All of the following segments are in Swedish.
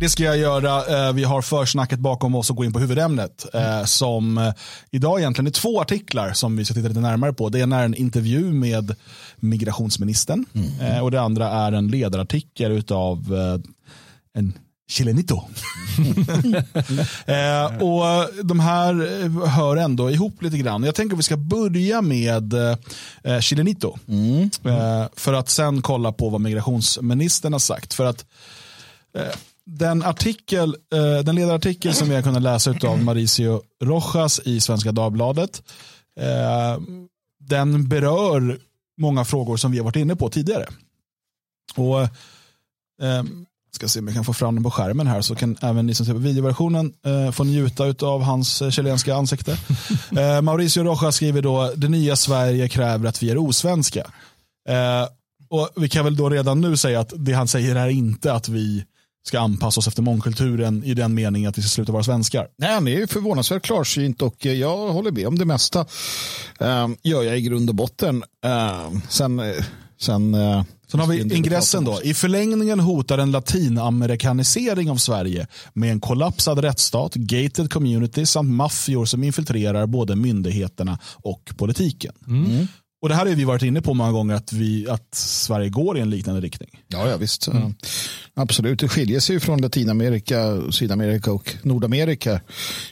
det ska jag göra. Eh, vi har försnacket bakom oss och gå in på huvudämnet. Mm. Som eh, idag egentligen är två artiklar som vi ska titta lite närmare på. Det ena är en intervju med migrationsministern mm. och det andra är en ledarartikel av en Chilenito. eh, och de här hör ändå ihop lite grann. Jag tänker att vi ska börja med eh, Chilenito. Mm. Eh, för att sen kolla på vad migrationsministern har sagt. För att den, artikel, eh, den ledarartikel som vi har kunnat läsa av Mauricio Rojas i Svenska Dagbladet, eh, den berör många frågor som vi har varit inne på tidigare. Och eh, ska se om jag kan få fram den på skärmen här så kan även ni som ser på videoversionen eh, få njuta av hans chilenska ansikte. eh, Mauricio Rojas skriver då, det nya Sverige kräver att vi är osvenska. Eh, och vi kan väl då redan nu säga att det han säger är inte att vi ska anpassa oss efter mångkulturen i den meningen att vi ska sluta vara svenskar. Nej, han är förvånansvärt klarsynt och eh, jag håller med om det mesta. Uh, gör jag i grund och botten. Uh, sen sen uh, Sen har vi ingressen då. I förlängningen hotar en latinamerikanisering av Sverige med en kollapsad rättsstat, gated community samt maffior som infiltrerar både myndigheterna och politiken. Mm. Och Det här har vi varit inne på många gånger att, vi, att Sverige går i en liknande riktning. Ja, ja visst. Mm. Absolut, det skiljer sig från Latinamerika, Sydamerika och Nordamerika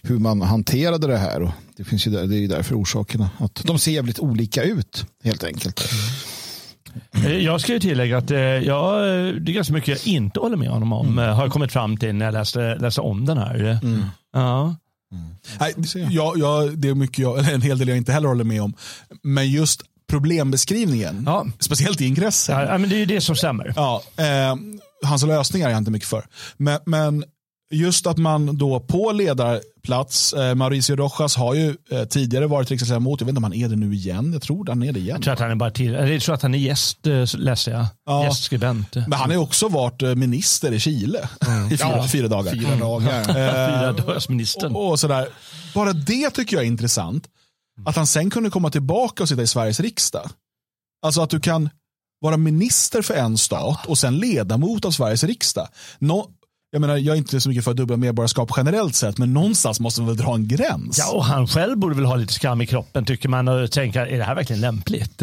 hur man hanterade det här. Och det, finns ju där, det är därför orsakerna. Att de ser jävligt olika ut helt enkelt. Mm. Jag ska ju tillägga att jag, det är ganska mycket jag inte håller med honom om. Mm. Har jag kommit fram till när jag läste, läste om den här. Mm. Ja. Mm. Nej, jag, jag, det är mycket jag, eller en hel del jag inte heller håller med om. Men just problembeskrivningen, ja. speciellt i ingressen. Ja, men det är ju det som stämmer. Ja, eh, hans lösningar är jag inte mycket för. Men, men just att man då på ledarplats, eh, Mauricio Rojas har ju eh, tidigare varit riksdagsledamot, jag vet inte om han är det nu igen, jag tror han är det igen. Jag tror att han är bara till, jag tror att han är gäst, eh, läste jag. Ja. Gästskribent. Men han har också varit eh, minister i Chile mm. i fyra, ja, fyra dagar. Fyra dagar. fyra dagars ministern. Och, och, sådär. Bara det tycker jag är intressant. Att han sen kunde komma tillbaka och sitta i Sveriges riksdag. Alltså att du kan vara minister för en stat och sen ledamot av Sveriges riksdag. No, jag menar, jag är inte så mycket för dubbla medborgarskap generellt sett, men någonstans måste man väl dra en gräns. Ja, och han själv borde väl ha lite skam i kroppen tycker man och tänka, är det här verkligen lämpligt?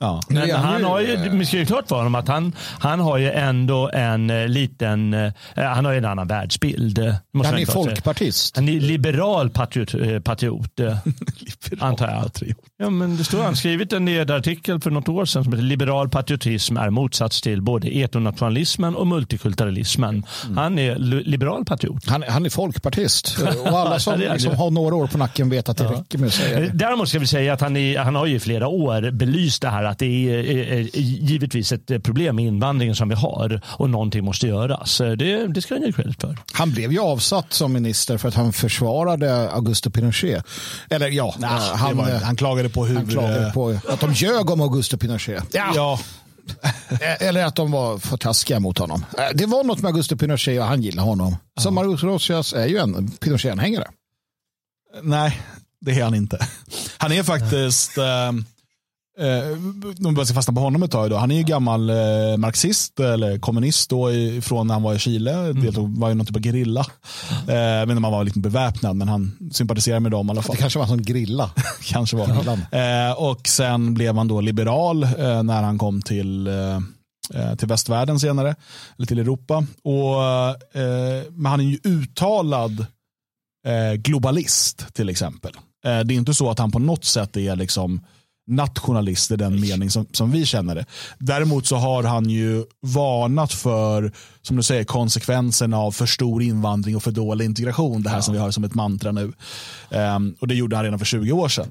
Ja. Men han har ju, vi ska ju klart för honom att han, han har ju ändå en eh, liten, eh, han har ju en annan världsbild. Måste han är folkpartist. Han är liberal patriot, eh, patriot liberal antar jag. Patriot. Ja, men det står han skrivit en ledarartikel för något år sedan som heter Liberal patriotism är motsats till både etnonationalismen och multikulturalismen. Mm. Han är liberal patriot. Han, han är folkpartist och alla som liksom har några år på nacken vet att det ja. räcker med att säga det. Däremot ska vi säga att han, är, han har ju i flera år belyst det här att det är, är, givetvis ett problem med invandringen som vi har och någonting måste göras. Det, det ska han ge credit för. Han blev ju avsatt som minister för att han försvarade Augusto Pinochet. Eller ja, nah, han, var, han klagade på hur... Han klagade på att de ljög om Augusto Pinochet. Ja. ja. Eller att de var för taskiga mot honom. Det var något med Augusto Pinochet och han gillade honom. Så Mauricio Rojas är ju en Pinochet-anhängare. Nej, det är han inte. Han är faktiskt... Eh, om vi ska fastna på honom ett tag. Då. Han är ju gammal eh, marxist eller kommunist då i, från när han var i Chile. Mm. Deltog, var ju någon typ av gerilla. Eh, om han var lite beväpnad men han sympatiserar med dem i alla fall. Det kanske var som grilla. kanske var. Eh, och sen blev han då liberal eh, när han kom till eh, eh, till västvärlden senare, eller till Europa. Och, men han är ju uttalad globalist till exempel. det är inte så att han på något sätt är liksom nationalist i den mening som, som vi känner det. Däremot så har han ju varnat för, som du säger, konsekvenserna av för stor invandring och för dålig integration. Det här ja. som vi har som ett mantra nu. Um, och det gjorde han redan för 20 år sedan.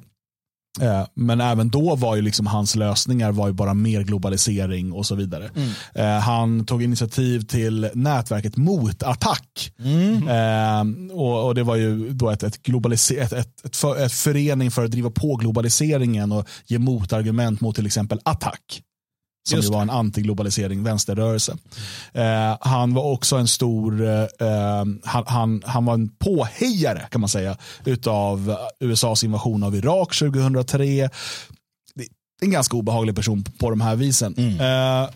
Eh, men även då var ju liksom hans lösningar var ju bara mer globalisering och så vidare. Mm. Eh, han tog initiativ till nätverket Motattack. Mm. Eh, och, och, det var ju då ett, ett, ett, ett, för, ett förening för att driva på globaliseringen och ge motargument mot till exempel attack som ju var en antiglobalisering, vänsterrörelse. Eh, han var också en stor, eh, han, han, han, var en påhejare kan man säga utav USAs invasion av Irak 2003. Det är en ganska obehaglig person på de här visen. Mm. Eh,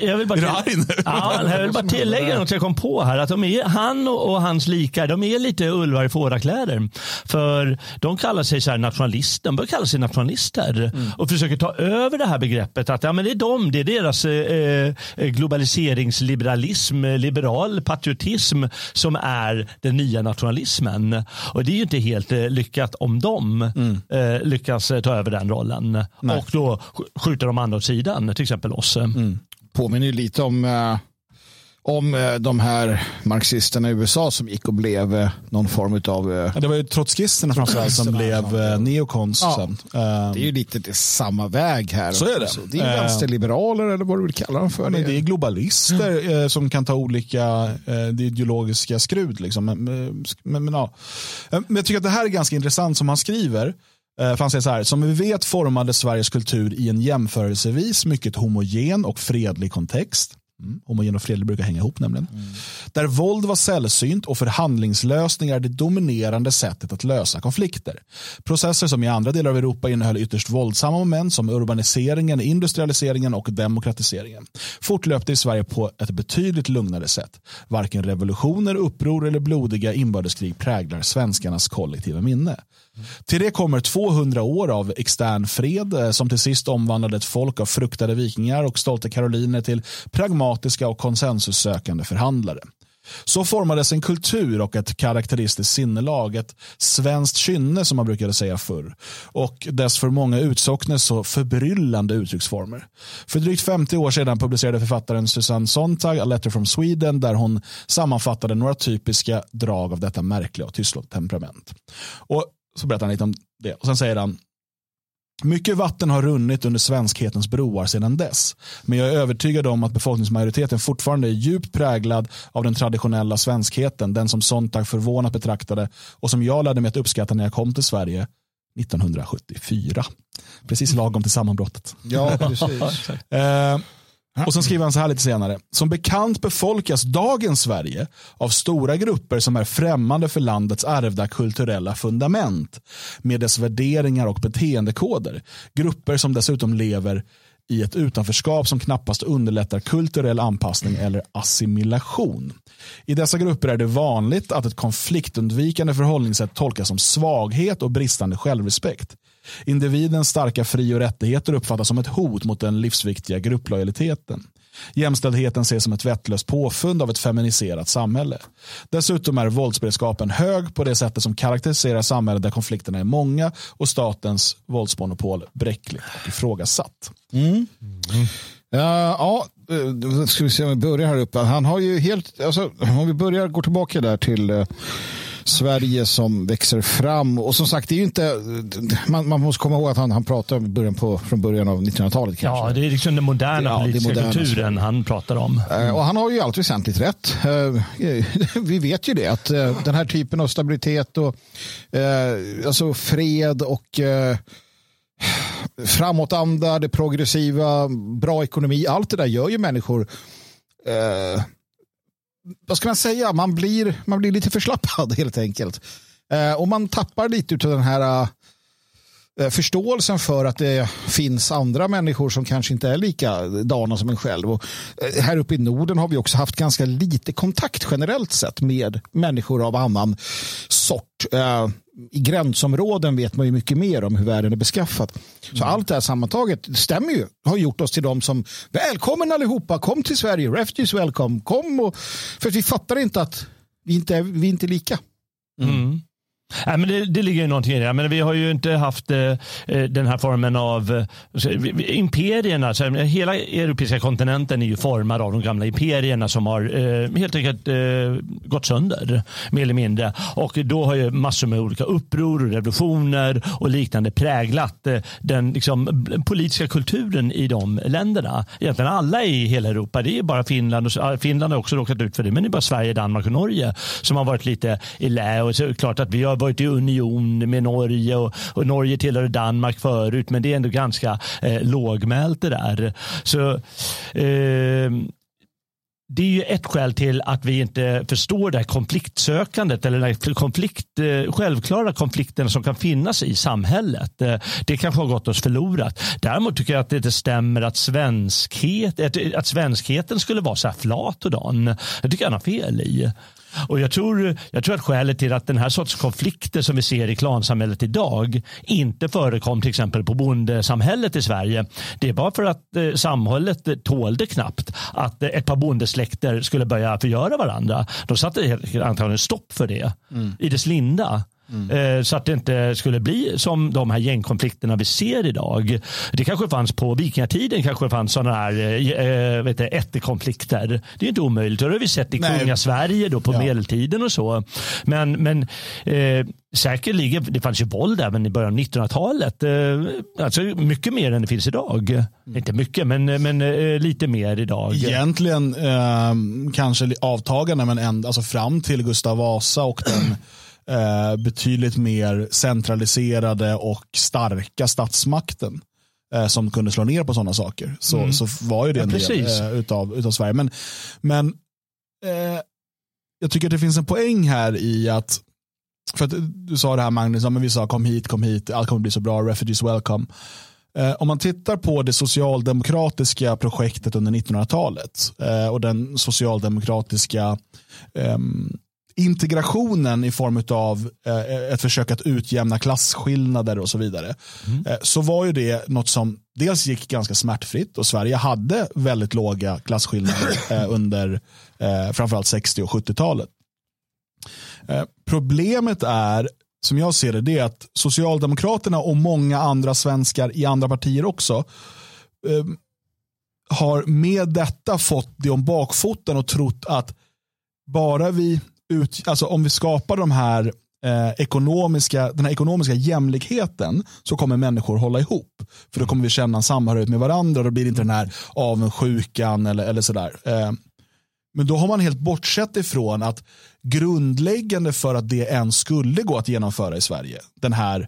jag vill bara, ja, jag vill bara tillägga något jag kom på här. Att de är, han och, hans likar, de är lite ulvar i fårakläder. För de kallar sig så nationalister, de bör kalla sig nationalister. Mm. Och försöker ta över det här begreppet. Att ja, men det är de, det är deras eh, eh globaliseringsliberalism, liberal patriotism som är den nya nationalismen. Och det är ju inte helt eh, lyckat om de mm. eh, lyckas ta över den rollen. Nej. Och då skjuter de andra åt sidan, till exempel oss. Mm. Påminner ju lite om uh om eh, de här marxisterna i USA som gick och blev eh, någon form av... Ja, det var ju trotskisterna framförallt som blev neokons. Ja, det är ju lite det samma väg här. Så är det. Alltså, det är vänsterliberaler eller vad du vill kalla dem för. Men det är globalister mm. som kan ta olika det ideologiska skrud. Liksom. Men, men, men, ja. men jag tycker att det här är ganska intressant som han skriver. För han säger så här, som vi vet formade Sveriges kultur i en jämförelsevis mycket homogen och fredlig kontext. Mm. Homogen och fredlig brukar hänga ihop nämligen. Mm. Där våld var sällsynt och förhandlingslösningar det dominerande sättet att lösa konflikter. Processer som i andra delar av Europa innehöll ytterst våldsamma moment som urbaniseringen, industrialiseringen och demokratiseringen. Fortlöpte i Sverige på ett betydligt lugnare sätt. Varken revolutioner, uppror eller blodiga inbördeskrig präglar svenskarnas kollektiva minne. Till det kommer 200 år av extern fred eh, som till sist omvandlade ett folk av fruktade vikingar och stolta karoliner till pragmatiska och konsensussökande förhandlare. Så formades en kultur och ett karaktäristiskt sinnelag, ett svenskt kynne som man brukade säga förr och dess för många utsocknes så förbryllande uttrycksformer. För drygt 50 år sedan publicerade författaren Susanne Sontag A Letter from Sweden där hon sammanfattade några typiska drag av detta märkliga och tystlåtna temperament. Och så berättar han lite om det. Och sen säger han mycket vatten har runnit under svenskhetens broar sedan dess. Men jag är övertygad om att befolkningsmajoriteten fortfarande är djupt präglad av den traditionella svenskheten. Den som Sontag förvånat betraktade och som jag lärde mig att uppskatta när jag kom till Sverige 1974. Precis lagom till sammanbrottet. Ja, precis. och sen skriver han så här lite senare. Som bekant befolkas dagens Sverige av stora grupper som är främmande för landets ärvda kulturella fundament med dess värderingar och beteendekoder. Grupper som dessutom lever i ett utanförskap som knappast underlättar kulturell anpassning eller assimilation. I dessa grupper är det vanligt att ett konfliktundvikande förhållningssätt tolkas som svaghet och bristande självrespekt. Individens starka fri och rättigheter uppfattas som ett hot mot den livsviktiga grupplojaliteten. Jämställdheten ses som ett vettlöst påfund av ett feminiserat samhälle. Dessutom är våldsberedskapen hög på det sättet som karaktäriserar samhället där konflikterna är många och statens våldsmonopol bräckligt och ifrågasatt. Mm. Mm. Uh, ja, uh, ska vi se om vi börjar här uppe. Han har ju helt, alltså, om vi börjar gå tillbaka där till uh, Sverige som växer fram. Och som sagt, det är inte, man, man måste komma ihåg att han, han pratar början på, från början av 1900-talet. Ja, det är liksom den moderna ja, politiska moderna, kulturen han pratar om. Mm. Och han har ju allt väsentligt rätt. Eh, vi vet ju det, att eh, den här typen av stabilitet och alltså fred och framåtanda, det progressiva, bra ekonomi, allt det där gör ju människor vad ska man säga, man blir, man blir lite förslappad helt enkelt. Eh, och man tappar lite av den här eh, förståelsen för att det finns andra människor som kanske inte är lika dana som en själv. Och, eh, här uppe i Norden har vi också haft ganska lite kontakt generellt sett med människor av annan sort. Eh, i gränsområden vet man ju mycket mer om hur världen är beskaffad. Så mm. allt det här sammantaget stämmer ju. Har gjort oss till dem som välkommen allihopa, kom till Sverige, refugees welcome, kom och för vi fattar inte att vi inte är, vi är inte lika. Mm. Nej, men det, det ligger ju någonting i det. Men vi har ju inte haft eh, eh den här formen av eh, imperierna. Alltså, hela europeiska kontinenten är ju formad av de gamla imperierna som har eh, helt enkelt eh, gått sönder mer eller mindre. Och då har ju massor med olika uppror och revolutioner och liknande präglat eh, den liksom, politiska kulturen i de länderna. Egentligen alla i hela Europa. Det är bara Finland och Finland har också råkat ut för det. Men det är bara Sverige, Danmark och Norge som har varit lite i lä. Och så är det klart att vi har varit i union med Norge och, och Norge tillhörde Danmark förut men det är ändå ganska eh, lågmält det där. Så eh, det är ju ett skäl till att vi inte förstår det här konfliktsökandet eller den konflikt, eh, självklara konflikten som kan finnas i samhället. Eh, det kanske har gått oss förlorat. Däremot tycker jag att det inte stämmer att, svenskhet, att svenskheten skulle vara så här flat och dan. Det tycker jag han har fel i. Och jag tror, jag tror att skälet till att den här sorts konflikter som vi ser i klansamhället idag inte förekom till exempel på bondesamhället i Sverige. Det bara för att eh, samhället tålde knappt att eh, ett par bondesläkter skulle börja förgöra varandra. De satte antagligen stopp för det mm. i dess linda. Mm. Så att det inte skulle bli som de här gängkonflikterna vi ser idag. Det kanske fanns på vikingatiden, kanske fanns sådana här vet du, ättekonflikter. Det är inte omöjligt. Det har vi sett i kungasverige då på ja. medeltiden och så. Men, men eh, säkerligen, det fanns ju våld även i början av 1900-talet. Eh, alltså mycket mer än det finns idag. Mm. Inte mycket, men, men eh, lite mer idag. Egentligen eh, kanske avtagande, men ändå, alltså fram till Gustav Vasa och den eh, betydligt mer centraliserade och starka statsmakten eh, som kunde slå ner på sådana saker. Så, mm. så var ju det en ja, del eh, utav, utav Sverige. Men, men eh, jag tycker att det finns en poäng här i att för att du sa det här Magnus, ja, men vi sa kom hit, kom hit, allt kommer bli så bra, refugees welcome. Eh, om man tittar på det socialdemokratiska projektet under 1900-talet eh, och den socialdemokratiska ehm, integrationen i form av eh, ett försök att utjämna klasskillnader och så vidare. Mm. Eh, så var ju det något som dels gick ganska smärtfritt och Sverige hade väldigt låga klasskillnader eh, under eh, framförallt 60 och 70-talet. Eh, problemet är som jag ser det, det är att Socialdemokraterna och många andra svenskar i andra partier också eh, har med detta fått det om bakfoten och trott att bara vi ut, alltså om vi skapar de här eh, ekonomiska, den här ekonomiska jämlikheten så kommer människor hålla ihop. För då kommer vi känna en samhörighet med varandra och då blir det inte den här avundsjukan eller, eller sådär. Eh, men då har man helt bortsett ifrån att grundläggande för att det ens skulle gå att genomföra i Sverige, den här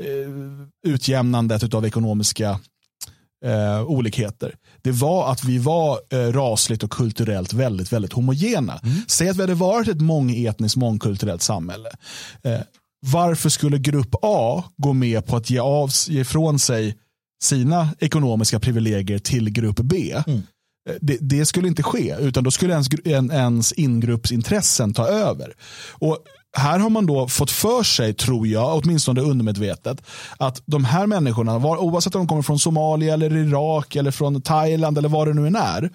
eh, utjämnandet av ekonomiska eh, olikheter. Det var att vi var eh, rasligt och kulturellt väldigt, väldigt homogena. Mm. Säg att vi hade varit ett mångetniskt, mångkulturellt samhälle. Eh, varför skulle grupp A gå med på att ge, av, ge ifrån sig sina ekonomiska privilegier till grupp B? Mm. Eh, det, det, skulle inte ske, utan då skulle ens, ens ingruppsintressen ta över. Och här har man då fått för sig, tror jag, åtminstone undermedvetet, att de här människorna, var, oavsett om de kommer från Somalia, eller Irak, eller från Thailand eller vad det nu än är,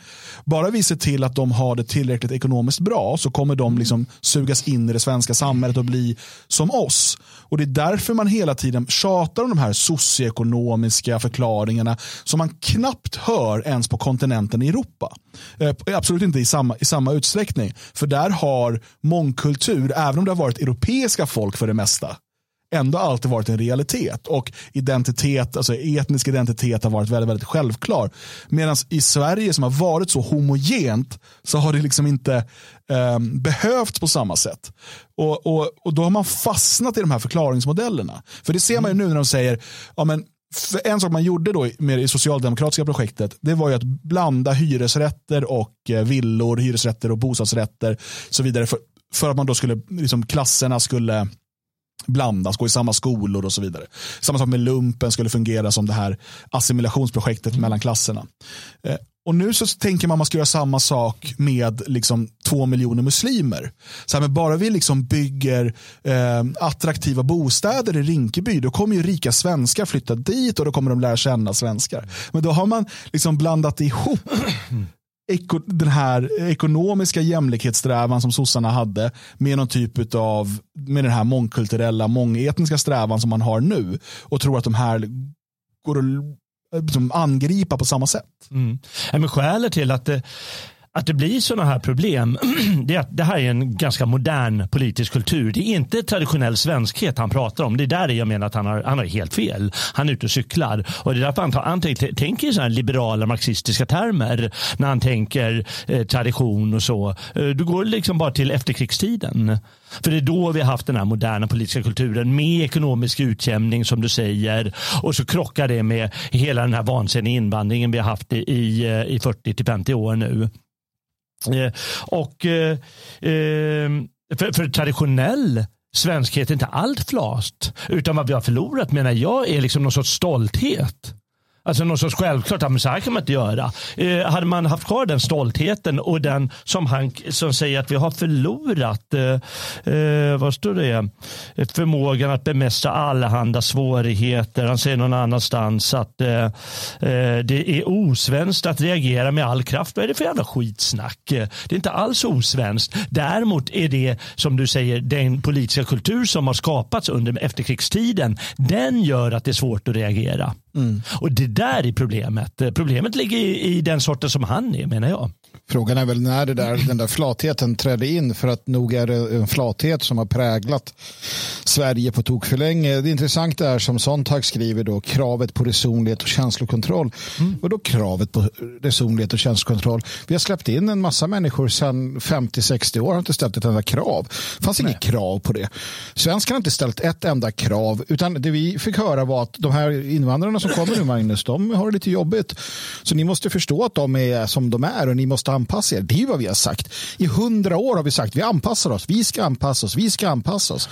bara vi ser till att de har det tillräckligt ekonomiskt bra så kommer de liksom sugas in i det svenska samhället och bli som oss. Och Det är därför man hela tiden tjatar om de här socioekonomiska förklaringarna som man knappt hör ens på kontinenten i Europa. Eh, absolut inte i samma, i samma utsträckning. För där har mångkultur, även om det har varit europeiska folk för det mesta, ändå alltid varit en realitet. Och identitet, alltså etnisk identitet har varit väldigt, väldigt självklar. Medan i Sverige som har varit så homogent så har det liksom inte eh, behövts på samma sätt. Och, och, och då har man fastnat i de här förklaringsmodellerna. För det ser man ju nu när de säger, ja men för en sak man gjorde då med det socialdemokratiska projektet det var ju att blanda hyresrätter och eh, villor, hyresrätter och bostadsrätter så vidare för, för att man då skulle, liksom klasserna skulle blandas, gå i samma skolor och så vidare. Samma sak med lumpen skulle fungera som det här assimilationsprojektet mm. mellan klasserna. Och nu så tänker man att man ska göra samma sak med liksom två miljoner muslimer. Så här, men bara vi liksom bygger eh, attraktiva bostäder i Rinkeby, då kommer ju rika svenskar flytta dit och då kommer de lära känna svenskar. Men då har man liksom blandat ihop den här ekonomiska jämlikhetssträvan som sossarna hade med någon typ av med den här mångkulturella, mångetniska strävan som man har nu och tror att de här går att liksom angripa på samma sätt. Mm. Men skälet till att det att det blir sådana här problem, det är att det här är en ganska modern politisk kultur. Det är inte traditionell svenskhet han pratar om. Det är där jag menar att han har, han har helt fel. Han är ute och cyklar. Och det är därför han, tar, han tänker i sådana liberala marxistiska termer när han tänker eh, tradition och så. Eh, du går liksom bara till efterkrigstiden. För det är då vi har haft den här moderna politiska kulturen med ekonomisk utjämning som du säger. Och så krockar det med hela den här vansinniga invandringen vi har haft i, i, i 40 50 år nu. Eh, och eh, ehm, för, för traditionell svenskhet är inte allt flast, Utan vad vi har förlorat menar jag är liksom någon sorts stolthet. Alltså något sorts självklart, men så här kan man inte göra. Eh, hade man haft kvar den stoltheten och den som han som säger att vi har förlorat, eh, eh, vad står det, förmågan att bemästra allehanda svårigheter. Han säger någon annanstans att eh, eh, det är osvenskt att reagera med all kraft. Vad är det för jävla skitsnack? Det är inte alls osvenskt. Däremot är det, som du säger, den politiska kultur som har skapats under efterkrigstiden, den gör att det är svårt att reagera. Mm. Och det där är problemet. Eh, problemet ligger i, i den sorten som han är menar jag. Frågan är väl när det där, den där flatheten trädde in för att nog är det en flathet som har präglat Sverige på tok för länge. Det intressanta är som Sontag skriver då kravet på resonlighet och känslokontroll. Mm. Och då kravet på resonlighet och känslokontroll? Vi har släppt in en massa människor sedan 50-60 år har inte ställt ett enda krav. Det fanns inget krav på det. Svenskarna har inte ställt ett enda krav utan det vi fick höra var att de här invandrarna som kommer nu Magnus, de har det lite jobbigt. Så ni måste förstå att de är som de är och ni måste anpassa er. Det är vad vi har sagt. I hundra år har vi sagt vi anpassar oss, vi ska anpassa oss, vi ska anpassa oss.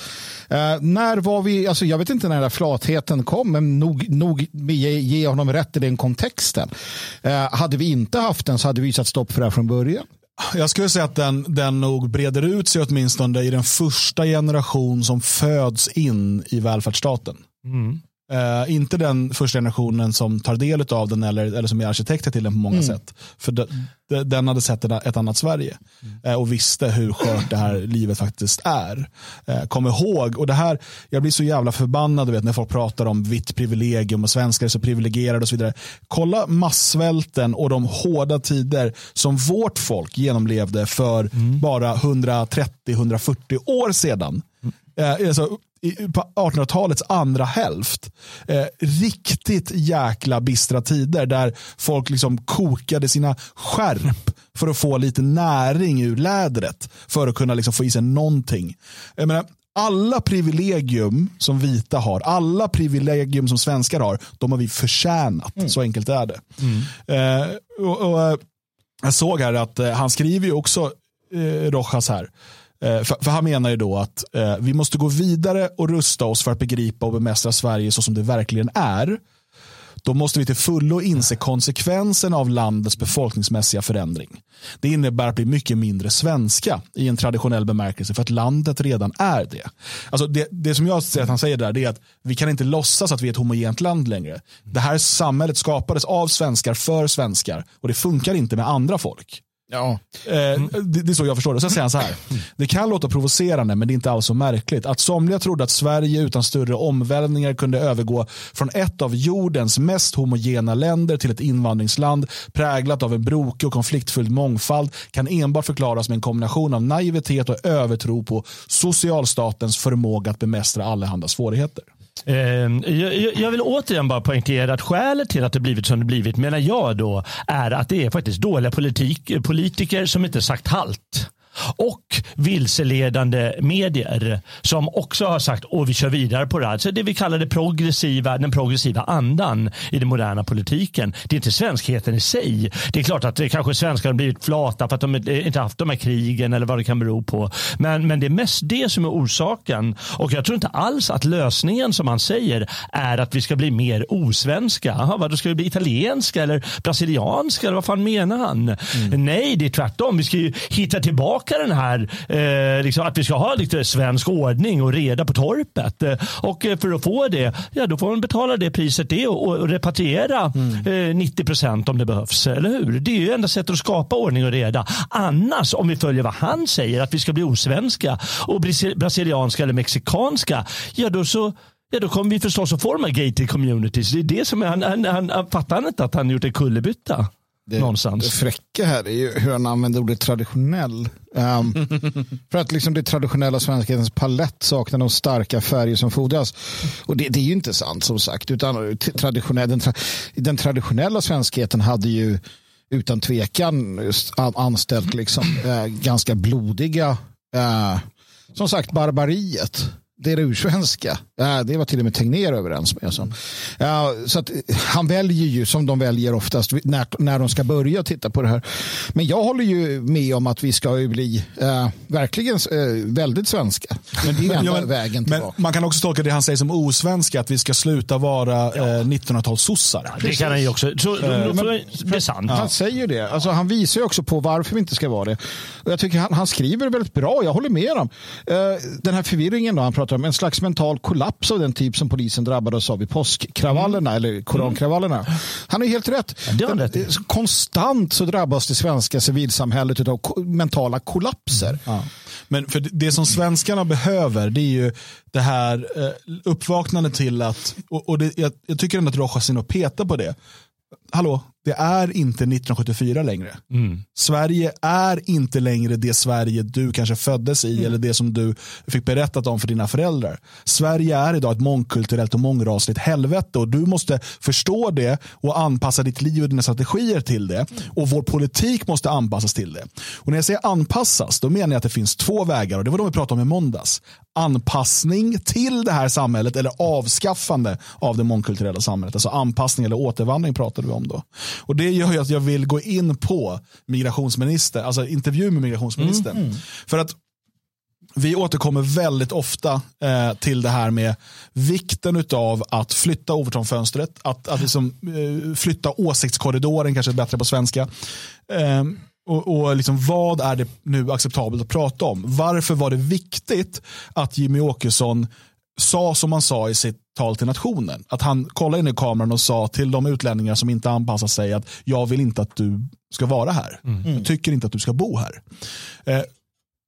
Uh, när var vi, alltså jag vet inte när den där flatheten kom, men nog, nog ge, ge honom rätt i den kontexten. Uh, hade vi inte haft den så hade vi satt stopp för det här från början. Jag skulle säga att den, den nog breder ut sig åtminstone i den första generation som föds in i välfärdsstaten. Mm. Uh, inte den första generationen som tar del av den eller, eller som är arkitekter till den på många mm. sätt. För de, de, den hade sett ett annat Sverige uh, och visste hur skört det här livet faktiskt är. Uh, kom ihåg, och det här, jag blir så jävla förbannad vet, när folk pratar om vitt privilegium och svenskar är så privilegierade och så vidare. Kolla massvälten och de hårda tider som vårt folk genomlevde för mm. bara 130-140 år sedan. Mm. Alltså, på 1800-talets andra hälft. Eh, riktigt jäkla bistra tider där folk liksom kokade sina skärp för att få lite näring ur lädret för att kunna liksom få i sig någonting. Jag menar, alla privilegium som vita har, alla privilegium som svenskar har, de har vi förtjänat. Mm. Så enkelt är det. Mm. Eh, och, och, eh, jag såg här att eh, han skriver ju också, eh, Rojas här, Eh, Eh, för, för, han menar ju då att eh, vi måste gå vidare och rusta oss för att begripa och bemästra Sverige så som det verkligen är. Då måste vi till fullo inse konsekvensen av landets befolkningsmässiga förändring. Det innebär att bli mycket mindre svenska i en traditionell bemärkelse för att landet redan är det. Alltså det, det som jag ser att han säger där är att vi kan inte låtsas att vi är ett homogent land längre. Det här samhället skapades av svenskar för svenskar och det funkar inte med andra folk. Ja. Eh, det, det, är så jag förstår det. Sen säger han så här. Det kan låta provocerande men det är inte alls så märkligt. Att somliga trodde att Sverige utan större omvälvningar kunde övergå från ett av jordens mest homogena länder till ett invandringsland präglat av en brokig och konfliktfylld mångfald kan enbart förklaras med en kombination av naivitet och övertro på socialstatens förmåga att bemästra allehanda svårigheter. Ehm, jag vill återigen bara poängtera att skälet till att det blivit som det blivit menar jag då är att det är faktiskt dåliga politik, politiker som inte sagt halt och vilseledande medier som också har sagt att vi kör vidare på det här. Så det vi kallar det progressiva, den progressiva andan i den moderna politiken. Det är inte svenskheten i sig. Det är klart att det kanske svenskar har blivit flata för att de inte haft de här krigen eller vad det kan bero på. Men, men det är mest det som är orsaken. Och jag tror inte alls att lösningen som han säger är att vi ska bli mer osvenska. Aha, vad, då ska vi bli italienska eller brasilianska eller vad fan menar han? Mm. Nej, det är tvärtom. Vi ska ju hitta tillbaka tillbaka den här, eh, liksom, att vi ska ha lite svensk ordning och reda på torpet. Eh, och eh, för att få det, ja då får man betala det priset det och, och repatriera mm. eh, 90 procent om det behövs. Eller hur? Det är ju enda sättet att skapa ordning och reda. Annars, om vi följer vad han säger, att vi ska bli osvenska och brasilianska eller mexikanska, ja då så Ja, då kommer vi förstås att här gated communities. Det är det som är, han, han, han, han fattar inte att han gjort en kullerbytta. Det, någonstans. det fräcka här är ju hur han använder ordet traditionell. Um, för att liksom det traditionella svenskhetens palett saknar de starka färger som fordras. Och det, det är ju inte sant som sagt. Utan traditionell, den, den traditionella svenskheten hade ju utan tvekan anställt liksom, äh, ganska blodiga, äh, som sagt barbariet det är det ursvenska. Ja, det var till och med Tegnér överens med. Så. Ja, så att, han väljer ju som de väljer oftast när, när de ska börja titta på det här. Men jag håller ju med om att vi ska ju bli äh, verkligen äh, väldigt svenska. Men det är enda ja, vägen tillbaka. Men man kan också tolka det han säger som osvenska, att vi ska sluta vara ja. äh, 1900-talssossar. Ja, det kan han ju också. Så, äh, men, det är sant. Han säger det. Alltså, han visar ju också på varför vi inte ska vara det. Och jag tycker han, han skriver väldigt bra. Jag håller med honom. den här förvirringen då, han pratar om en slags mental kollaps kollaps av den typ som polisen drabbades av i påskkravallerna mm. eller korankravallerna. Mm. Han har helt rätt. Ja, rätt. Konstant så drabbas det svenska civilsamhället av mentala kollapser. Ja. Men för det som svenskarna behöver det är ju det här eh, uppvaknandet till att, och, och det, jag, jag, tycker ändå att Rojas och petar på det. Hallå, det är inte 1974 längre. Mm. Sverige är inte längre det Sverige du kanske föddes i mm. eller det som du fick berättat om för dina föräldrar. Sverige är idag ett mångkulturellt och mångrasligt helvete och du måste förstå det och anpassa ditt liv och dina strategier till det. Och vår politik måste anpassas till det. Och när jag säger anpassas, då menar jag att det finns två vägar och det var de vi pratade om i måndags. Anpassning till det här samhället eller avskaffande av det mångkulturella samhället. Alltså anpassning eller återvandring pratade vi om då. Och Det gör ju att jag vill gå in på migrationsminister, alltså intervju med migrationsministern. Mm. För att vi återkommer väldigt ofta eh, till det här med vikten av att flytta Overton-fönstret, att, att liksom, eh, flytta åsiktskorridoren, kanske bättre på svenska. Eh, och, och liksom, vad är det nu acceptabelt att prata om? Varför var det viktigt att Jimmy Åkesson sa som han sa i sitt tal till nationen. Att han kollade in i kameran och sa till de utlänningar som inte anpassar sig att jag vill inte att du ska vara här. Mm. Jag tycker inte att du ska bo här. Eh,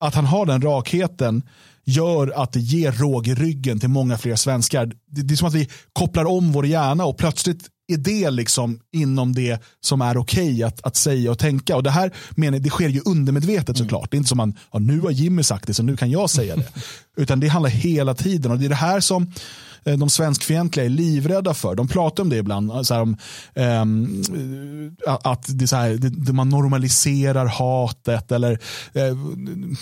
att han har den rakheten gör att det ger råg i ryggen till många fler svenskar. Det, det är som att vi kopplar om vår hjärna och plötsligt är det liksom inom det som är okej okay att, att säga och tänka. Och Det här menar, det sker ju undermedvetet mm. såklart. Det är inte som man, ja, nu har Jimmy sagt det så nu kan jag säga det. Utan det handlar hela tiden och det är det här som Eh, de svenskfientliga är livrädda för. De pratar om det ibland. Eh, så här, om, um, att det så här, det, man normaliserar hatet eller uh,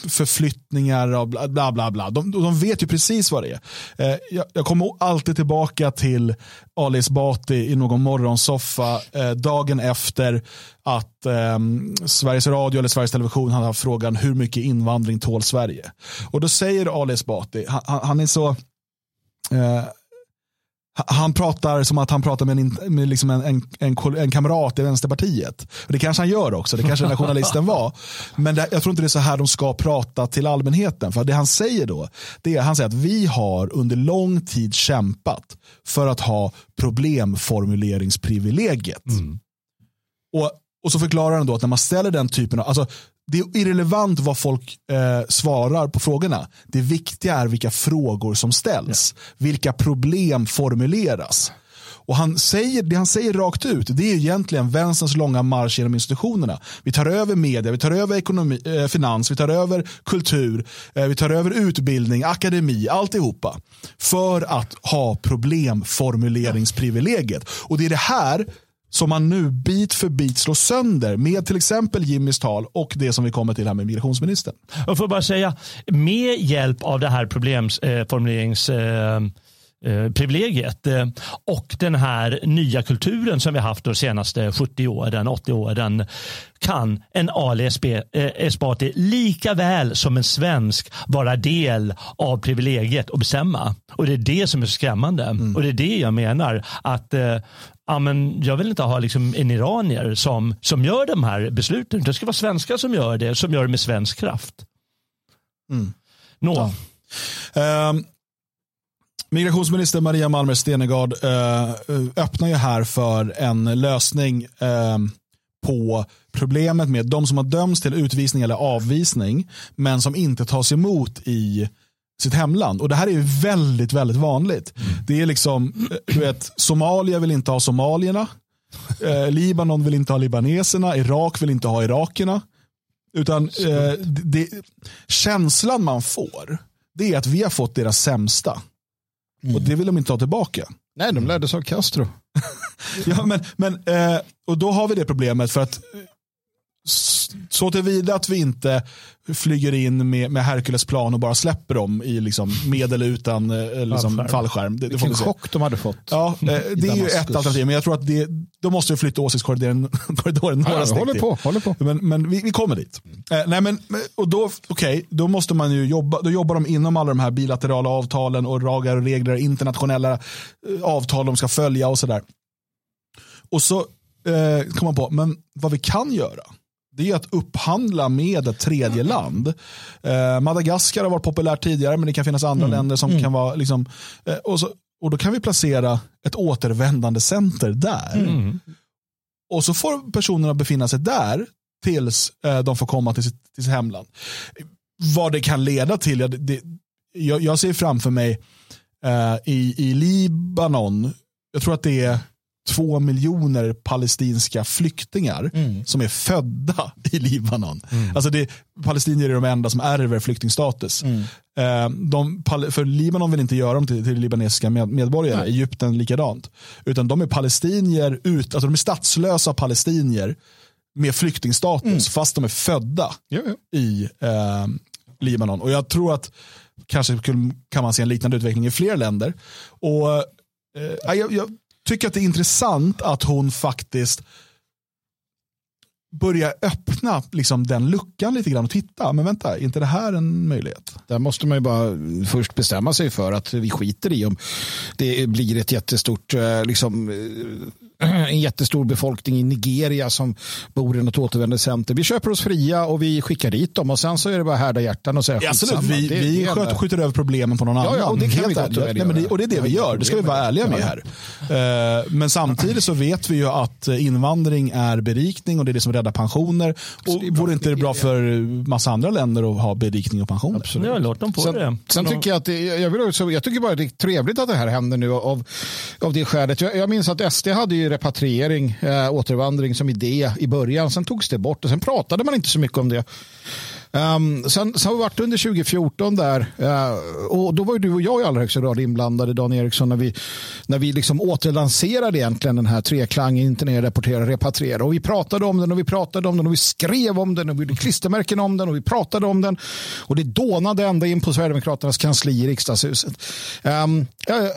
förflyttningar och bla bla bla. bla. De, de vet ju precis vad det är. Uh, jag, jag, kommer alltid tillbaka till Ali Esbati i någon morgonsoffa uh, dagen efter att eh, Sveriges Radio eller Sveriges Television hade haft frågan hur mycket invandring tål Sverige? Och då säger Ali Esbati, han, han är så Eh, han pratar som att han pratar med en, med liksom en, en, en, en kamrat i Vänsterpartiet. Det kanske han gör också, det kanske den här journalisten var. Men det, jag tror inte det är så här de ska prata till allmänheten. För det han säger då, det är han säger att vi har under lång tid kämpat för att ha problemformuleringsprivilegiet. Mm. Och, och så förklarar han då att när man ställer den typen av, alltså det är irrelevant vad folk eh, svarar på frågorna. Det viktiga är vilka frågor som ställs. Ja. Vilka problem formuleras. Och han säger, det han säger rakt ut det är egentligen vänsterns långa marsch genom institutionerna. Vi tar över media, vi tar över ekonomi, eh, finans, vi tar över kultur, eh, vi tar över utbildning, akademi, alltihopa. För att ha problemformuleringsprivilegiet. Och det är det här som man nu bit för bit slår sönder med till exempel Jimmys tal och det som vi kommer till här med migrationsministern. Jag får bara säga, med hjälp av det här problemsformulerings eh, eh, privilegiet eh, och den här nya kulturen som vi haft de senaste 70 åren, 80 åren kan en Ali Esbati lika väl som en svensk vara del av privilegiet och bestämma. Och det är det som är skrämmande. Mm. Och det är det jag menar att men jag vill inte ha liksom en iranier som, som gör de här besluten. Det ska vara svenskar som gör det, som gör det med svensk kraft. Mm. Nå. Ja. Um, migrationsminister Maria Malmer Stenegard uh, öppnar ju här för en lösning uh, på problemet med de som har dömts till utvisning eller avvisning men som inte tas emot i sitt hemland. Och Det här är ju väldigt, väldigt vanligt. Mm. Det är liksom, du vet, Somalia vill inte ha somalierna. Eh, Libanon vill inte ha libaneserna. Irak vill inte ha irakerna. Utan eh, det, känslan man får, det är att vi har fått deras sämsta. Mm. Och det vill de inte ha tillbaka. Nej, de lärde sig av Castro. ja, men, men, eh, och då har vi det problemet för att så tillvida att vi inte flyger in med, med Herculesplan och bara släpper dem i liksom med eller utan eh, liksom fallskärm. fallskärm. Det, Vilken chock de hade fått. Ja, eh, det är ju ett alternativ, men jag tror att det, då måste flytta åsiktskorridoren några ja, steg håller på, håller på. Men, men vi, vi kommer dit. Eh, nej, men, och då, okay, då måste man ju jobba, då jobbar de inom alla de här bilaterala avtalen och lagar och regler, internationella eh, avtal de ska följa och sådär. Och så eh, kom man på, men vad vi kan göra, det är att upphandla med ett tredje land. Eh, Madagaskar har varit populärt tidigare men det kan finnas andra mm. länder som mm. kan vara liksom, eh, och, så, och då kan vi placera ett återvändande center där. Mm. Och så får personerna befinna sig där tills eh, de får komma till sitt, till sitt hemland. Vad det kan leda till, jag, det, jag, jag ser framför mig eh, i, i Libanon, jag tror att det är två miljoner palestinska flyktingar mm. som är födda i Libanon. Mm. Alltså det, palestinier är de enda som ärver flyktingstatus. Mm. Eh, de, för Libanon vill inte göra dem till, till libanesiska med, medborgare, Nej. Egypten likadant. Utan de är palestinier, ut, alltså de är statslösa palestinier med flyktingstatus mm. fast de är födda ja, ja. i eh, Libanon. Och jag tror att kanske kan man se en liknande utveckling i fler länder. Och eh, jag, jag tycker att det är intressant att hon faktiskt börjar öppna liksom, den luckan lite grann och titta. Men vänta, är inte det här en möjlighet? Där måste man ju bara först bestämma sig för att vi skiter i om det blir ett jättestort eh, liksom, eh, en jättestor befolkning i Nigeria som bor i något återvändecenter. Vi köper oss fria och vi skickar dit dem och sen så är det bara härda hjärtan och säga ja, Absolut, vi, det, vi det skjuter, skjuter över problemen på någon ja, annan. Ja, och det kan vi gott och, Nej, det, och det är det vi gör, det ska vi vara ärliga med här. Uh, men samtidigt så vet vi ju att invandring är berikning och det är det som räddar pensioner. Och vore inte det bra för massa andra länder att ha berikning och pensioner? Absolut. Ja, låt dem få sen, det. Sen tycker jag att det, jag, vill också, jag tycker bara det är trevligt att det här händer nu av, av det skälet. Jag, jag minns att SD hade ju repatriering, äh, återvandring som idé i början. Sen togs det bort och sen pratade man inte så mycket om det. Um, sen, sen har vi varit under 2014 där uh, och då var ju du och jag i allra högsta grad inblandade Dan Eriksson när vi, när vi liksom återlanserade egentligen den här treklangen internera, rapportera, repatriera och vi pratade om den och vi pratade om den och vi skrev om den och vi gjorde klistermärken om den och vi pratade om den. Och det dånade ända in på Sverigedemokraternas kansli i riksdagshuset. Um, uh,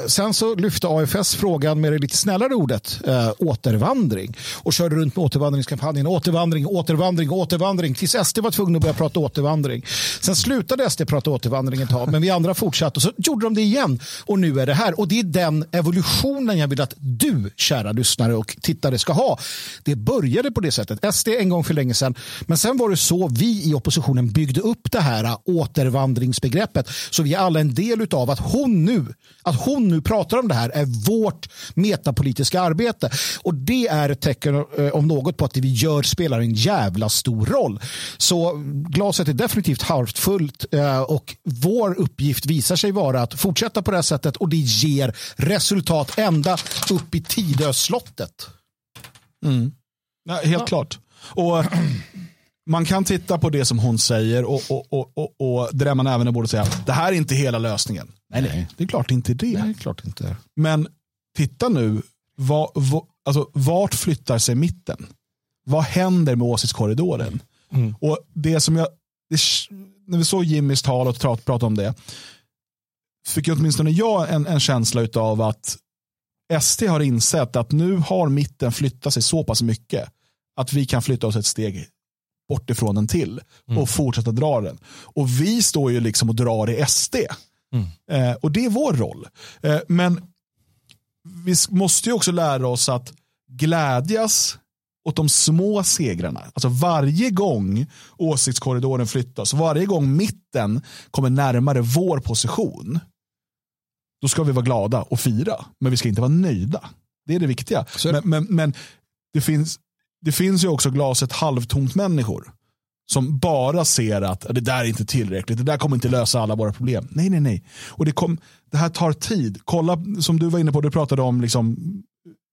sen så lyfte AFS frågan med det lite snällare ordet uh, återvandring. Och körde runt med återvandringskampanjen återvandring, återvandring, återvandring tills SD var tvungna att börja prata återvandring. Sen slutade SD prata återvandring ett tag, men vi andra fortsatte och så gjorde de det igen. Och nu är det här. Och det är den evolutionen jag vill att du, kära lyssnare och tittare, ska ha. Det började på det sättet. SD en gång för länge sedan, men sen var det så vi i oppositionen byggde upp det här återvandringsbegreppet. Så vi är alla en del av att hon nu, att hon nu pratar om det här är vårt metapolitiska arbete. Och det är ett tecken eh, om något på att det vi gör spelar en jävla stor roll. Så glaset är definitivt halvt fullt eh, och vår uppgift visar sig vara att fortsätta på det här sättet och det ger resultat ända upp i Tidöslottet. Mm. Ja, helt ja. klart. Och man kan titta på det som hon säger och, och, och, och, och där man även borde säga det här är inte hela lösningen. Nej, nej. Det är klart inte det. Nej, klart inte. Men titta nu, vad, vad, alltså, vart flyttar sig mitten? Vad händer med åsiktskorridoren? Mm. Och det som jag, det, när vi såg Jimmys tal och pratade om det, fick åtminstone jag en, en känsla av att SD har insett att nu har mitten flyttat sig så pass mycket att vi kan flytta oss ett steg bort ifrån den till och mm. fortsätta dra den. Och vi står ju liksom och drar i SD. Mm. Eh, och det är vår roll. Eh, men vi måste ju också lära oss att glädjas åt de små segrarna. Alltså varje gång åsiktskorridoren flyttas, varje gång mitten kommer närmare vår position, då ska vi vara glada och fira. Men vi ska inte vara nöjda. Det är det viktiga. Men, men, men, det, finns, det finns ju också glaset halvtomt människor som bara ser att det där är inte tillräckligt, det där kommer inte lösa alla våra problem. Nej, nej, nej. Och det, kom, det här tar tid. Kolla, som du var inne på, du pratade om liksom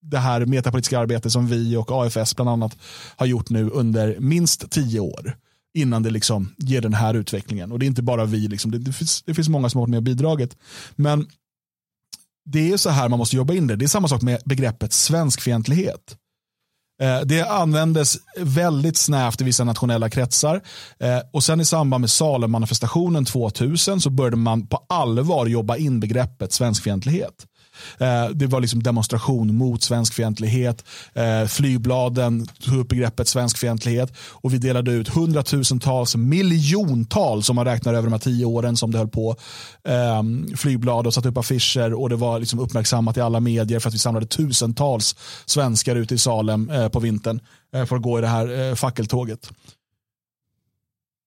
det här metapolitiska arbetet som vi och AFS bland annat har gjort nu under minst tio år innan det liksom ger den här utvecklingen. Och det är inte bara vi, liksom, det, det, finns, det finns många som har varit med och bidragit. Men det är så här man måste jobba in det. Det är samma sak med begreppet svenskfientlighet. Eh, det användes väldigt snävt i vissa nationella kretsar. Eh, och sen i samband med Salem-manifestationen 2000 så började man på allvar jobba in begreppet svenskfientlighet. Eh, det var liksom demonstration mot svenskfientlighet. Eh, flygbladen tog upp begreppet svenskfientlighet och vi delade ut hundratusentals, miljontals, om man räknar över de här tio åren som det höll på, ehm, flygblad och satte upp affischer och det var liksom uppmärksammat i alla medier för att vi samlade tusentals svenskar ute i Salem eh, på vintern eh, för att gå i det här fackeltåget.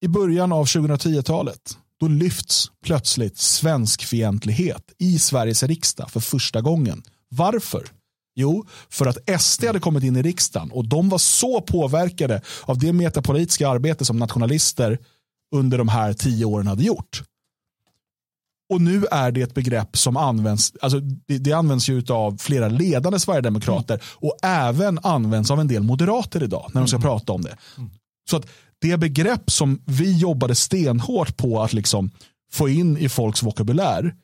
I början av 2010-talet då lyfts plötsligt svenskfientlighet i Sveriges riksdag för första gången. Varför? Jo, för att SD hade kommit in i riksdagen och de var så påverkade av det metapolitiska arbete som nationalister under de här tio åren hade gjort. Och nu är det ett begrepp som används, alltså det, det används ju av flera ledande sverigedemokrater mm. och även används av en del moderater idag när de ska mm. prata om det. Mm. Så att det begrepp som vi jobbade stenhårt på att liksom få in i folks vokabulär.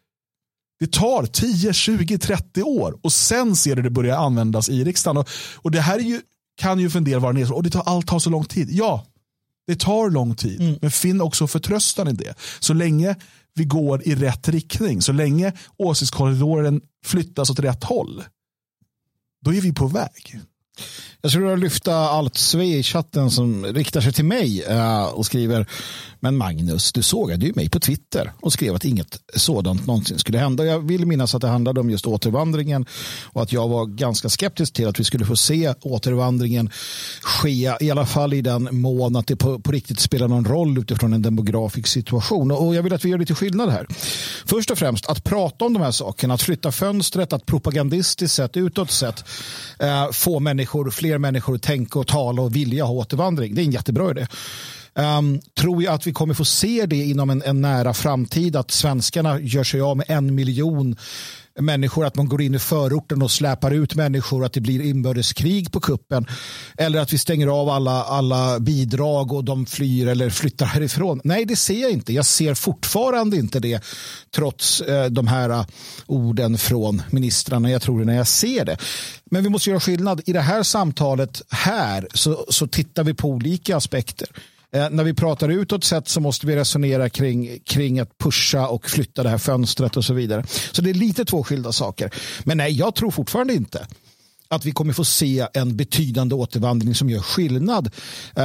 Det tar 10, 20, 30 år och sen ser du det börja användas i riksdagen. Och, och det här ju, kan ju för en del vara nedslående. Och det tar, allt tar så lång tid. Ja, det tar lång tid. Mm. Men finn också förtröstan i det. Så länge vi går i rätt riktning, så länge åsiktskorridoren flyttas åt rätt håll, då är vi på väg. Jag skulle vilja lyfta allt Sve i chatten som riktar sig till mig eh, och skriver Men Magnus, du sågade ju mig på Twitter och skrev att inget sådant någonsin skulle hända. Jag vill minnas att det handlade om just återvandringen och att jag var ganska skeptisk till att vi skulle få se återvandringen ske, i alla fall i den mån att det på, på riktigt spelar någon roll utifrån en demografisk situation. Och jag vill att vi gör lite skillnad här. Först och främst att prata om de här sakerna, att flytta fönstret, att propagandistiskt sett, utåt sett, eh, få människor, fler fler människor tänka och tala och vilja ha återvandring. Det är en jättebra idé. Um, tror jag att vi kommer få se det inom en, en nära framtid att svenskarna gör sig av med en miljon människor, att man går in i förorten och släpar ut människor, att det blir inbördeskrig på kuppen. Eller att vi stänger av alla, alla bidrag och de flyr eller flyttar härifrån. Nej, det ser jag inte. Jag ser fortfarande inte det trots eh, de här uh, orden från ministrarna. Jag tror det när jag ser det. Men vi måste göra skillnad. I det här samtalet här så, så tittar vi på olika aspekter. Eh, när vi pratar utåt sett så måste vi resonera kring, kring att pusha och flytta det här fönstret och så vidare. Så det är lite två skilda saker. Men nej, jag tror fortfarande inte att vi kommer få se en betydande återvandring som gör skillnad eh,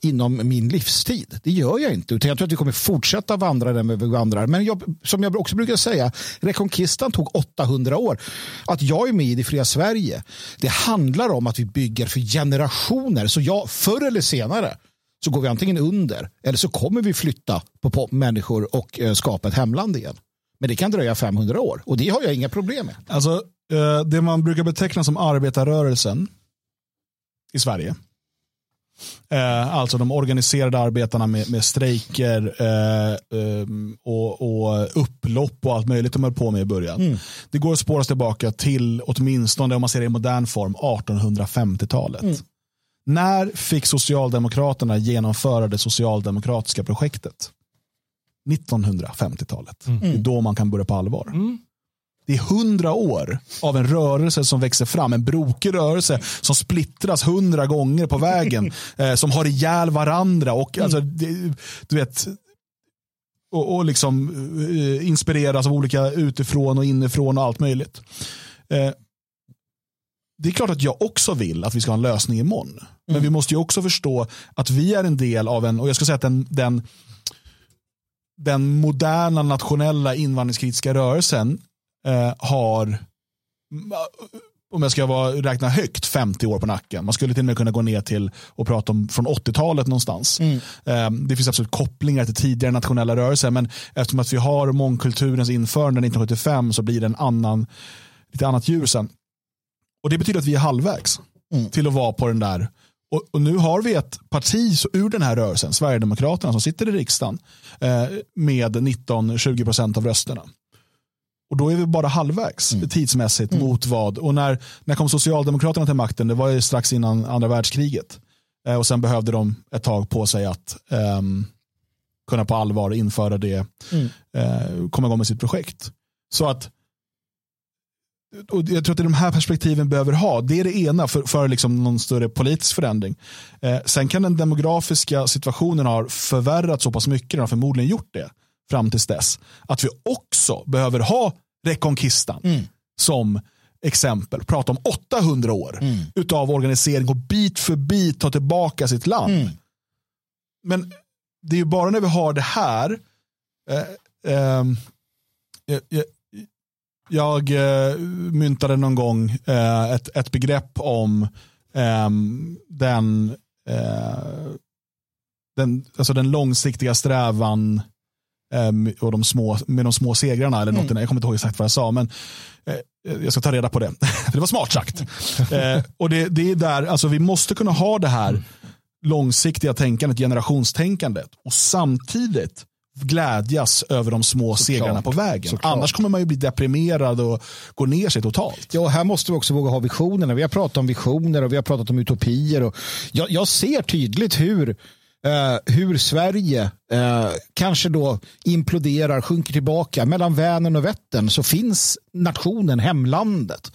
inom min livstid. Det gör jag inte. Utan jag tror att vi kommer fortsätta vandra den vi vandrar. Men jag, som jag också brukar säga, Rekonkistan tog 800 år. Att jag är med i det fria Sverige, det handlar om att vi bygger för generationer. Så jag, förr eller senare, så går vi antingen under eller så kommer vi flytta på, människor och eh, skapa ett hemland igen. Men det kan dröja 500 år och det har jag inga problem med. Alltså, eh, det man brukar beteckna som arbetarrörelsen i Sverige, eh, alltså de organiserade arbetarna med, med strejker och, och upplopp och allt möjligt de höll på med i början. Mm. Det går att spåra tillbaka till åtminstone, om man ser det i modern form, 1850-talet. Mm. När fick Socialdemokraterna genomföra det socialdemokratiska projektet? 1950-talet. Mm. Det är då man kan börja på allvar. Mm. Det är hundra år av en rörelse som växer fram, en brokig rörelse som splittras hundra gånger på vägen, eh, som har ihjäl varandra och mm. alltså, det, du vet, och, och liksom eh, inspireras av olika utifrån och inifrån och allt möjligt. Eh, det är klart att jag också vill att vi ska ha en lösning imorgon. Mm. Men vi måste ju också förstå att vi är en del av en, och jag ska säga att den, den, den moderna nationella invandringskritiska rörelsen eh, har, om jag ska vara, räkna högt, 50 år på nacken. Man skulle till och med kunna gå ner till och prata om från 80-talet någonstans. Mm. Eh, det finns absolut kopplingar till tidigare nationella rörelser, men eftersom att vi har mångkulturens införande 1975 så blir det en annan, lite annat ljus sen. Och Det betyder att vi är halvvägs mm. till att vara på den där. Och, och, nu har vi ett parti ur den här rörelsen, Sverigedemokraterna, som sitter i riksdagen eh, med 19-20 procent av rösterna. Och då är vi bara halvvägs mm. tidsmässigt mm. mot vad. Och när, när kom Socialdemokraterna till makten? Det var ju strax innan andra världskriget. Eh, och sen behövde de ett tag på sig att eh, kunna på allvar införa det, mm. eh, komma igång med sitt projekt. Så att och jag tror att det är de här perspektiven behöver ha. Det är det ena för, för liksom någon större politisk förändring. Eh, sen kan den demografiska situationen ha förvärrats så pass mycket, den har förmodligen gjort det fram tills dess, att vi också behöver ha Reconquistan mm. som exempel. Prata om 800 år mm. utav organisering och bit för bit ta tillbaka sitt land. Mm. Men det är ju bara när vi har det här eh, eh, jag, jag eh, myntade någon gång eh, ett, ett begrepp om eh, den, den, alltså den långsiktiga strävan ehm, och de små, med de små segrarna. Eller något, mm. Jag kommer inte ihåg exakt vad jag sa. Men, eh, jag ska ta reda på det. det var smart sagt. Eh, och det, det är där, alltså, vi måste kunna ha det här långsiktiga tänkandet, generationstänkandet. Och samtidigt glädjas över de små så segrarna klart. på vägen. Såklart. Annars kommer man ju bli deprimerad och gå ner sig totalt. Ja, här måste vi också våga ha visionerna. Vi har pratat om visioner och vi har pratat om utopier. Och jag, jag ser tydligt hur, uh, hur Sverige eh, kanske då imploderar, sjunker tillbaka. Mellan Vänern och Vättern så finns nationen, hemlandet.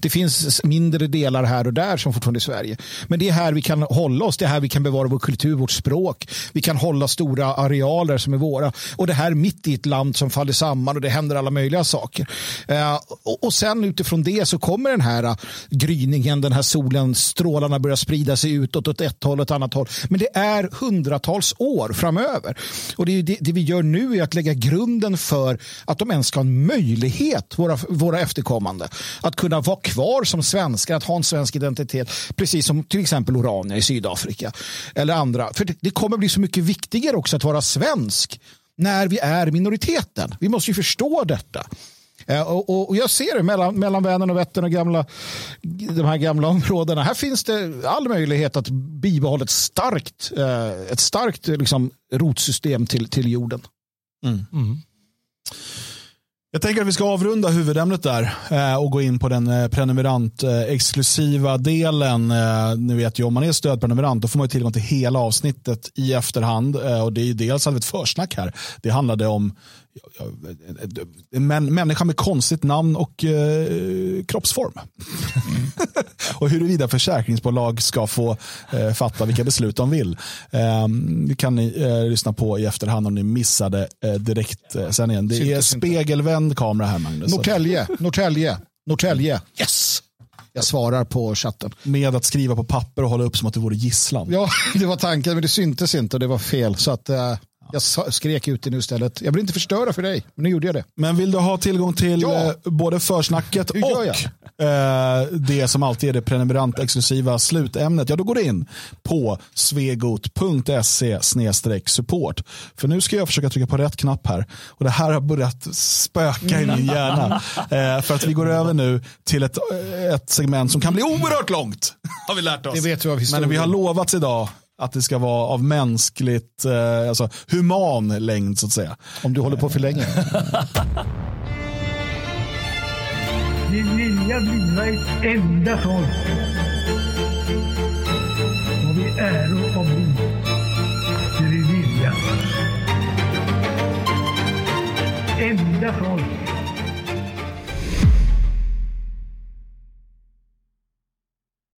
Det finns mindre delar här och där som fortfarande är Sverige. Men det är här vi kan hålla oss, det är här vi kan bevara vår kultur, vårt språk. Vi kan hålla stora arealer som är våra. Och det här mitt i ett land som faller samman och det händer alla möjliga saker. Eh, och, och sen utifrån det så kommer den här eh, gryningen, den här solen, strålarna börjar sprida sig utåt åt ett håll och ett annat håll. Men det är hundratals år framöver. Och det, det, det vi gör nu är att lägga grunden för att de ens ska ha en möjlighet, våra våra, efterkommande. Att kunna vara kvar som svenskar, att ha en svensk identitet. Precis som till exempel Orania i Sydafrika. Eller andra. För det, det kommer bli så mycket viktigare också att vara svensk när vi är minoriteten. Vi måste ju förstå detta. Eh, och, och, jag ser det mellan, mellan Vänern och Vättern och gamla, de här gamla områdena. Här finns det all möjlighet att bibehålla ett starkt, eh, ett starkt liksom, rotsystem till, till jorden. Mm. Mm. Jag tänker att vi ska avrunda huvudämnet där eh, och gå in på den prenumerant-exklusiva delen. Ni vet ju om man är stödprenumerant då får man tillgång till hela avsnittet i efterhand. Och det är dels ett försnack här. Det handlade om en människa med konstigt namn och eh, kroppsform. Mm. och huruvida försäkringsbolag ska få eh, fatta vilka beslut de vill. Eh, det kan ni eh, lyssna på i efterhand om ni missade eh, direkt eh, sen. Det är spegelvänd kamera här Magnus. Norrtälje, Norrtälje, Norrtälje. Yes! Jag svarar på chatten. Med att skriva på papper och hålla upp som att det vore gisslan. Ja, det var tanken, men det syntes inte och det var fel. Så att, uh, jag skrek ut det nu istället. Jag vill inte förstöra för dig, men nu gjorde jag det. Men vill du ha tillgång till ja. eh, både försnacket och eh, det som alltid är det prenumerant-exklusiva slutämnet, ja då går du in på svegot.se support. För nu ska jag försöka trycka på rätt knapp här. Och det här har börjat spöka i min hjärna. Eh, för att vi går över nu till ett, eh, ett segment som kan bli oerhört långt. Har vi lärt oss. Det vet vi av Men vi har lovats idag att det ska vara av mänskligt, eh, alltså human längd så att säga. Om du håller på för länge. Vi vilja bliva ett enda folk. Och vi äro av liv. Det vi vilja. Enda folk.